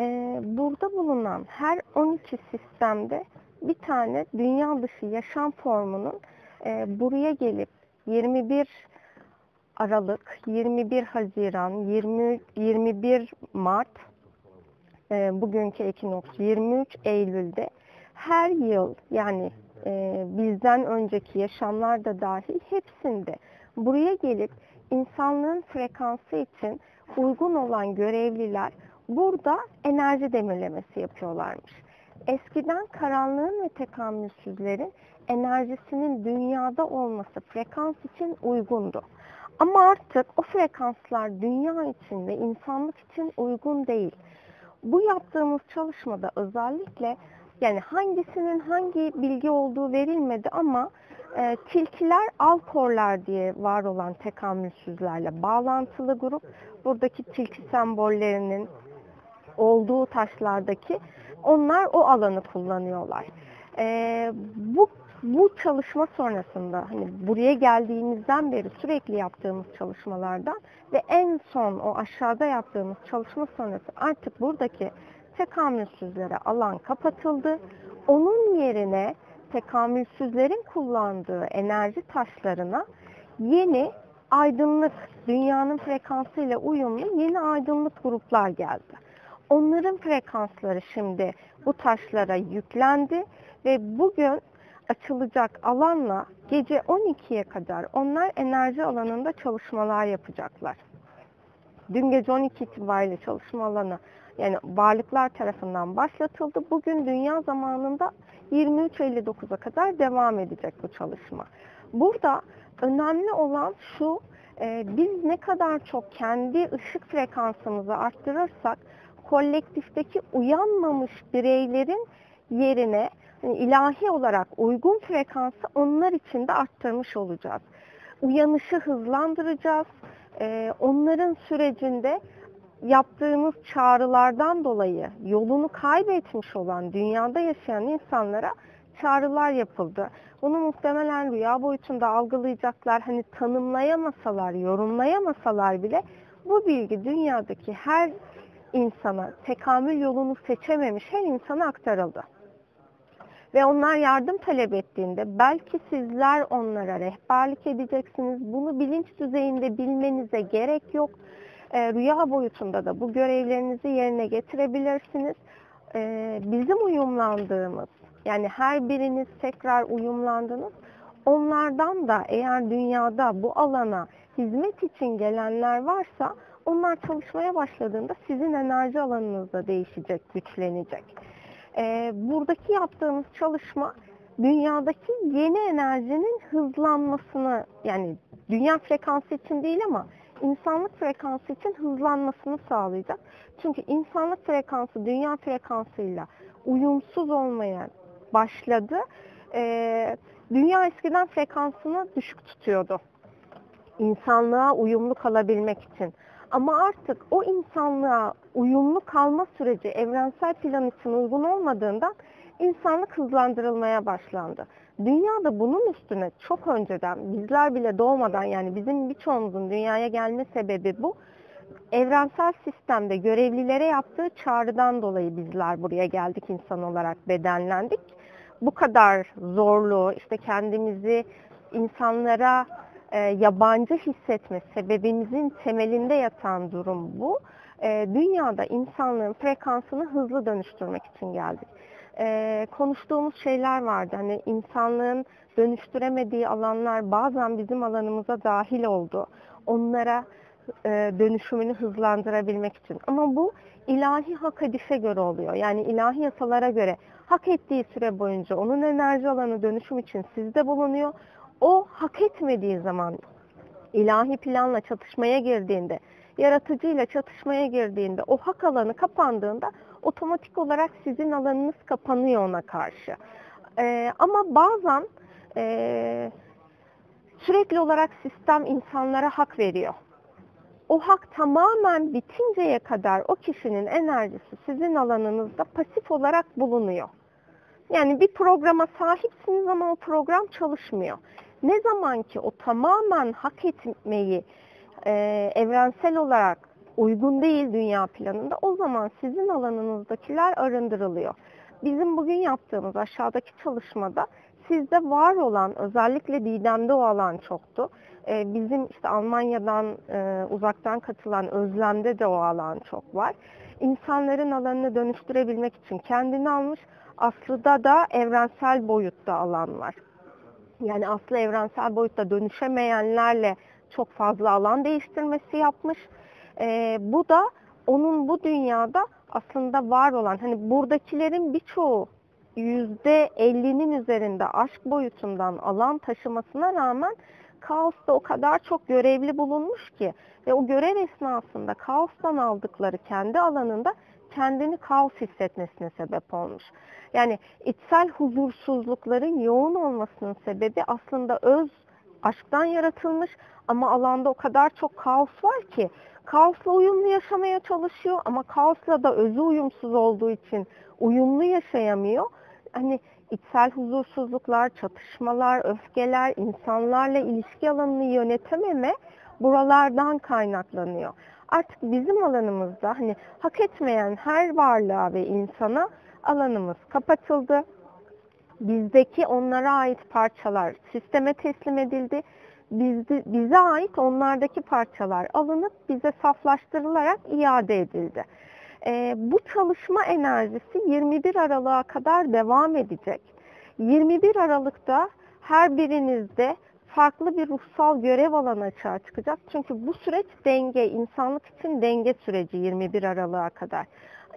Ee, burada bulunan her 12 sistemde bir tane dünya dışı yaşam formunun e, buraya gelip 21 Aralık, 21 Haziran, 20, 21 Mart, e, bugünkü ekinoks 23 Eylül'de her yıl yani e, bizden önceki yaşamlar da dahil hepsinde buraya gelip insanlığın frekansı için uygun olan görevliler burada enerji demirlemesi yapıyorlarmış. Eskiden karanlığın ve tekamülsüzlerin enerjisinin dünyada olması frekans için uygundu. Ama artık o frekanslar dünya için ve insanlık için uygun değil. Bu yaptığımız çalışmada özellikle yani hangisinin hangi bilgi olduğu verilmedi ama e, tilkiler alkorlar diye var olan tekamülsüzlerle bağlantılı grup buradaki tilki sembollerinin olduğu taşlardaki onlar o alanı kullanıyorlar. E, bu bu çalışma sonrasında hani buraya geldiğimizden beri sürekli yaptığımız çalışmalardan ve en son o aşağıda yaptığımız çalışma sonrası artık buradaki tekamülsüzlere alan kapatıldı. Onun yerine tekamülsüzlerin kullandığı enerji taşlarına yeni aydınlık, dünyanın frekansıyla uyumlu yeni aydınlık gruplar geldi. Onların frekansları şimdi bu taşlara yüklendi ve bugün açılacak alanla gece 12'ye kadar onlar enerji alanında çalışmalar yapacaklar. Dün gece 12 itibariyle çalışma alanı yani varlıklar tarafından başlatıldı. Bugün dünya zamanında 23.59'a kadar devam edecek bu çalışma. Burada önemli olan şu, e, biz ne kadar çok kendi ışık frekansımızı arttırırsak kolektifteki uyanmamış bireylerin yerine yani ilahi olarak uygun frekansı onlar için de arttırmış olacağız. Uyanışı hızlandıracağız. Ee, onların sürecinde yaptığımız çağrılardan dolayı yolunu kaybetmiş olan dünyada yaşayan insanlara çağrılar yapıldı. Bunu muhtemelen rüya boyutunda algılayacaklar. Hani tanımlayamasalar, yorumlayamasalar bile bu bilgi dünyadaki her insana, tekamül yolunu seçememiş her insana aktarıldı ve onlar yardım talep ettiğinde belki sizler onlara rehberlik edeceksiniz. Bunu bilinç düzeyinde bilmenize gerek yok. E, rüya boyutunda da bu görevlerinizi yerine getirebilirsiniz. E, bizim uyumlandığımız, yani her biriniz tekrar uyumlandınız. Onlardan da eğer dünyada bu alana hizmet için gelenler varsa onlar çalışmaya başladığında sizin enerji alanınız da değişecek, güçlenecek. E, buradaki yaptığımız çalışma dünyadaki yeni enerjinin hızlanmasını yani dünya frekansı için değil ama insanlık frekansı için hızlanmasını sağlayacak. Çünkü insanlık frekansı dünya frekansıyla uyumsuz olmaya başladı. E, dünya eskiden frekansını düşük tutuyordu. İnsanlığa uyumlu kalabilmek için. Ama artık o insanlığa uyumlu kalma süreci evrensel plan için uygun olmadığından insanlık hızlandırılmaya başlandı. Dünya da bunun üstüne çok önceden, bizler bile doğmadan yani bizim birçoğumuzun dünyaya gelme sebebi bu. Evrensel sistemde görevlilere yaptığı çağrıdan dolayı bizler buraya geldik insan olarak bedenlendik. Bu kadar zorlu, işte kendimizi insanlara e, yabancı hissetme sebebimizin temelinde yatan durum bu. E, dünyada insanlığın frekansını hızlı dönüştürmek için geldik. E, konuştuğumuz şeyler vardı. Hani insanlığın dönüştüremediği alanlar bazen bizim alanımıza dahil oldu. Onlara e, dönüşümünü hızlandırabilmek için. Ama bu ilahi hak edişe göre oluyor. Yani ilahi yasalara göre hak ettiği süre boyunca onun enerji alanı dönüşüm için sizde bulunuyor o hak etmediği zaman ilahi planla çatışmaya girdiğinde, yaratıcıyla çatışmaya girdiğinde, o hak alanı kapandığında otomatik olarak sizin alanınız kapanıyor ona karşı. Ee, ama bazen e, sürekli olarak sistem insanlara hak veriyor. O hak tamamen bitinceye kadar o kişinin enerjisi sizin alanınızda pasif olarak bulunuyor. Yani bir programa sahipsiniz ama o program çalışmıyor. Ne zaman ki o tamamen hak etmeyi e, evrensel olarak uygun değil dünya planında. O zaman sizin alanınızdakiler arındırılıyor. Bizim bugün yaptığımız aşağıdaki çalışmada sizde var olan özellikle Didem'de o alan çoktu. Ee, bizim işte Almanya'dan e, uzaktan katılan Özlem'de de o alan çok var. İnsanların alanını dönüştürebilmek için kendini almış. Aslı'da da evrensel boyutta alan var. Yani Aslı evrensel boyutta dönüşemeyenlerle çok fazla alan değiştirmesi yapmış. Ee, bu da onun bu dünyada aslında var olan hani buradakilerin birçoğu %50'nin üzerinde aşk boyutundan alan taşımasına rağmen kaosta o kadar çok görevli bulunmuş ki ve o görev esnasında kaostan aldıkları kendi alanında kendini kaos hissetmesine sebep olmuş. Yani içsel huzursuzlukların yoğun olmasının sebebi aslında öz aşktan yaratılmış ama alanda o kadar çok kaos var ki kaosla uyumlu yaşamaya çalışıyor ama kaosla da özü uyumsuz olduğu için uyumlu yaşayamıyor. Hani içsel huzursuzluklar, çatışmalar, öfkeler, insanlarla ilişki alanını yönetememe buralardan kaynaklanıyor. Artık bizim alanımızda hani hak etmeyen her varlığa ve insana alanımız kapatıldı. Bizdeki onlara ait parçalar sisteme teslim edildi. Bizde, bize ait onlardaki parçalar alınıp bize saflaştırılarak iade edildi. E, bu çalışma enerjisi 21 Aralık'a kadar devam edecek. 21 Aralık'ta her birinizde farklı bir ruhsal görev alanı açığa çıkacak. Çünkü bu süreç denge, insanlık için denge süreci 21 Aralık'a kadar.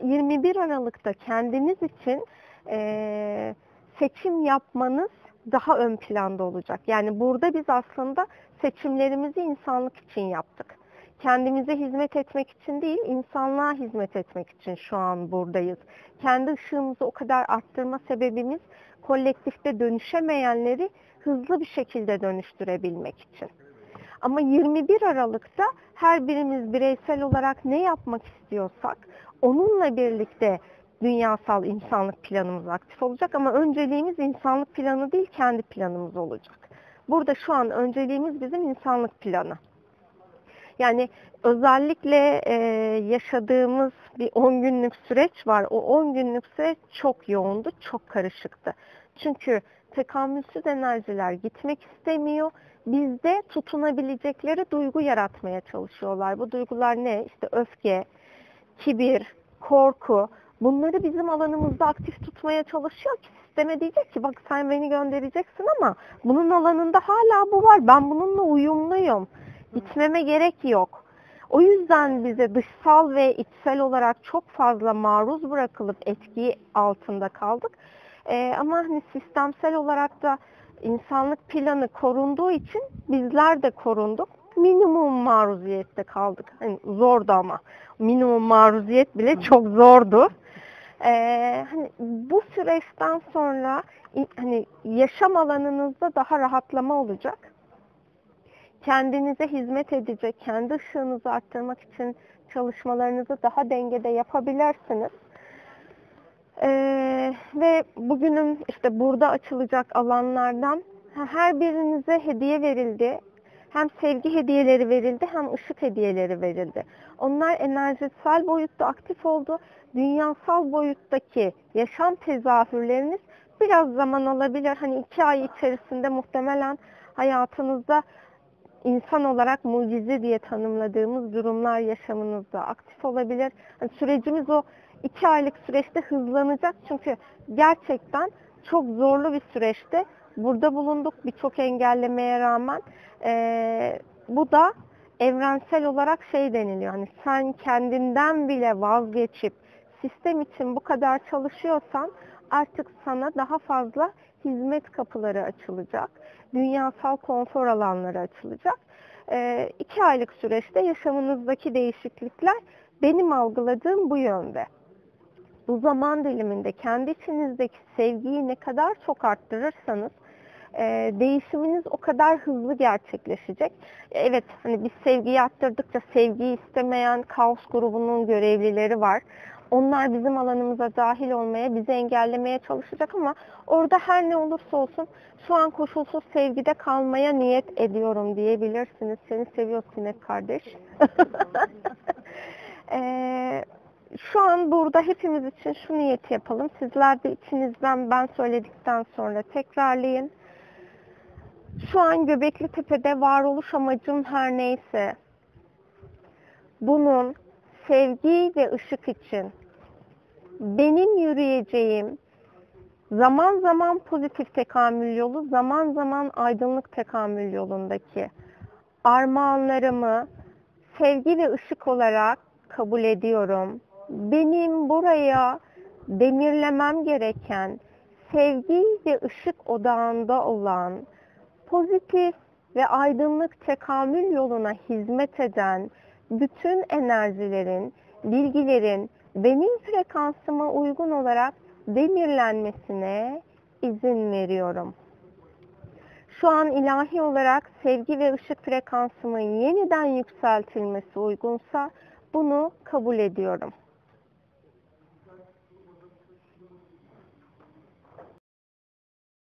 21 Aralık'ta kendiniz için e, seçim yapmanız daha ön planda olacak. Yani burada biz aslında seçimlerimizi insanlık için yaptık. Kendimize hizmet etmek için değil, insanlığa hizmet etmek için şu an buradayız. Kendi ışığımızı o kadar arttırma sebebimiz kolektifte dönüşemeyenleri hızlı bir şekilde dönüştürebilmek için. Ama 21 Aralık'ta her birimiz bireysel olarak ne yapmak istiyorsak onunla birlikte dünyasal insanlık planımız aktif olacak ama önceliğimiz insanlık planı değil kendi planımız olacak. Burada şu an önceliğimiz bizim insanlık planı. Yani özellikle e, yaşadığımız bir 10 günlük süreç var. O 10 günlük süreç çok yoğundu, çok karışıktı. Çünkü tekamülsüz enerjiler gitmek istemiyor. Bizde tutunabilecekleri duygu yaratmaya çalışıyorlar. Bu duygular ne? İşte öfke, kibir, korku. Bunları bizim alanımızda aktif tutmaya çalışıyor ki sisteme diyecek ki bak sen beni göndereceksin ama bunun alanında hala bu var. Ben bununla uyumluyum. Gitmeme gerek yok. O yüzden bize dışsal ve içsel olarak çok fazla maruz bırakılıp etki altında kaldık. Ee, ama hani sistemsel olarak da insanlık planı korunduğu için bizler de korunduk. Minimum maruziyette kaldık. Hani zordu ama. Minimum maruziyet bile çok zordu. Ee, hani bu süreçten sonra hani yaşam alanınızda daha rahatlama olacak. Kendinize hizmet edecek, kendi ışığınızı arttırmak için çalışmalarınızı daha dengede yapabilirsiniz. Ee, ve bugünün işte burada açılacak alanlardan her birinize hediye verildi. Hem sevgi hediyeleri verildi hem ışık hediyeleri verildi. Onlar enerjisel boyutta aktif oldu. Dünyasal boyuttaki yaşam tezahürleriniz biraz zaman alabilir. Hani iki ay içerisinde muhtemelen hayatınızda insan olarak mucize diye tanımladığımız durumlar yaşamınızda aktif olabilir. Yani sürecimiz o iki aylık süreçte hızlanacak. Çünkü gerçekten çok zorlu bir süreçte burada bulunduk birçok engellemeye rağmen. Ee, bu da evrensel olarak şey deniliyor. Hani sen kendinden bile vazgeçip sistem için bu kadar çalışıyorsan artık sana daha fazla hizmet kapıları açılacak. Dünyasal konfor alanları açılacak. Ee, iki aylık süreçte yaşamınızdaki değişiklikler benim algıladığım bu yönde bu zaman diliminde kendi içinizdeki sevgiyi ne kadar çok arttırırsanız e, değişiminiz o kadar hızlı gerçekleşecek. Evet hani biz sevgiyi arttırdıkça sevgiyi istemeyen kaos grubunun görevlileri var. onlar bizim alanımıza dahil olmaya, bizi engellemeye çalışacak ama orada her ne olursa olsun şu an koşulsuz sevgide kalmaya niyet ediyorum diyebilirsiniz. Seni seviyor Sinek kardeş. Ee, şu an burada hepimiz için şu niyeti yapalım. Sizler de içinizden ben söyledikten sonra tekrarlayın. Şu an Göbekli Tepe'de varoluş amacım her neyse bunun sevgi ve ışık için benim yürüyeceğim zaman zaman pozitif tekamül yolu, zaman zaman aydınlık tekamül yolundaki armağanlarımı sevgi ve ışık olarak kabul ediyorum. Benim buraya demirlemem gereken sevgi ve ışık odağında olan pozitif ve aydınlık tekamül yoluna hizmet eden bütün enerjilerin, bilgilerin benim frekansıma uygun olarak demirlenmesine izin veriyorum. Şu an ilahi olarak sevgi ve ışık frekansımın yeniden yükseltilmesi uygunsa bunu kabul ediyorum.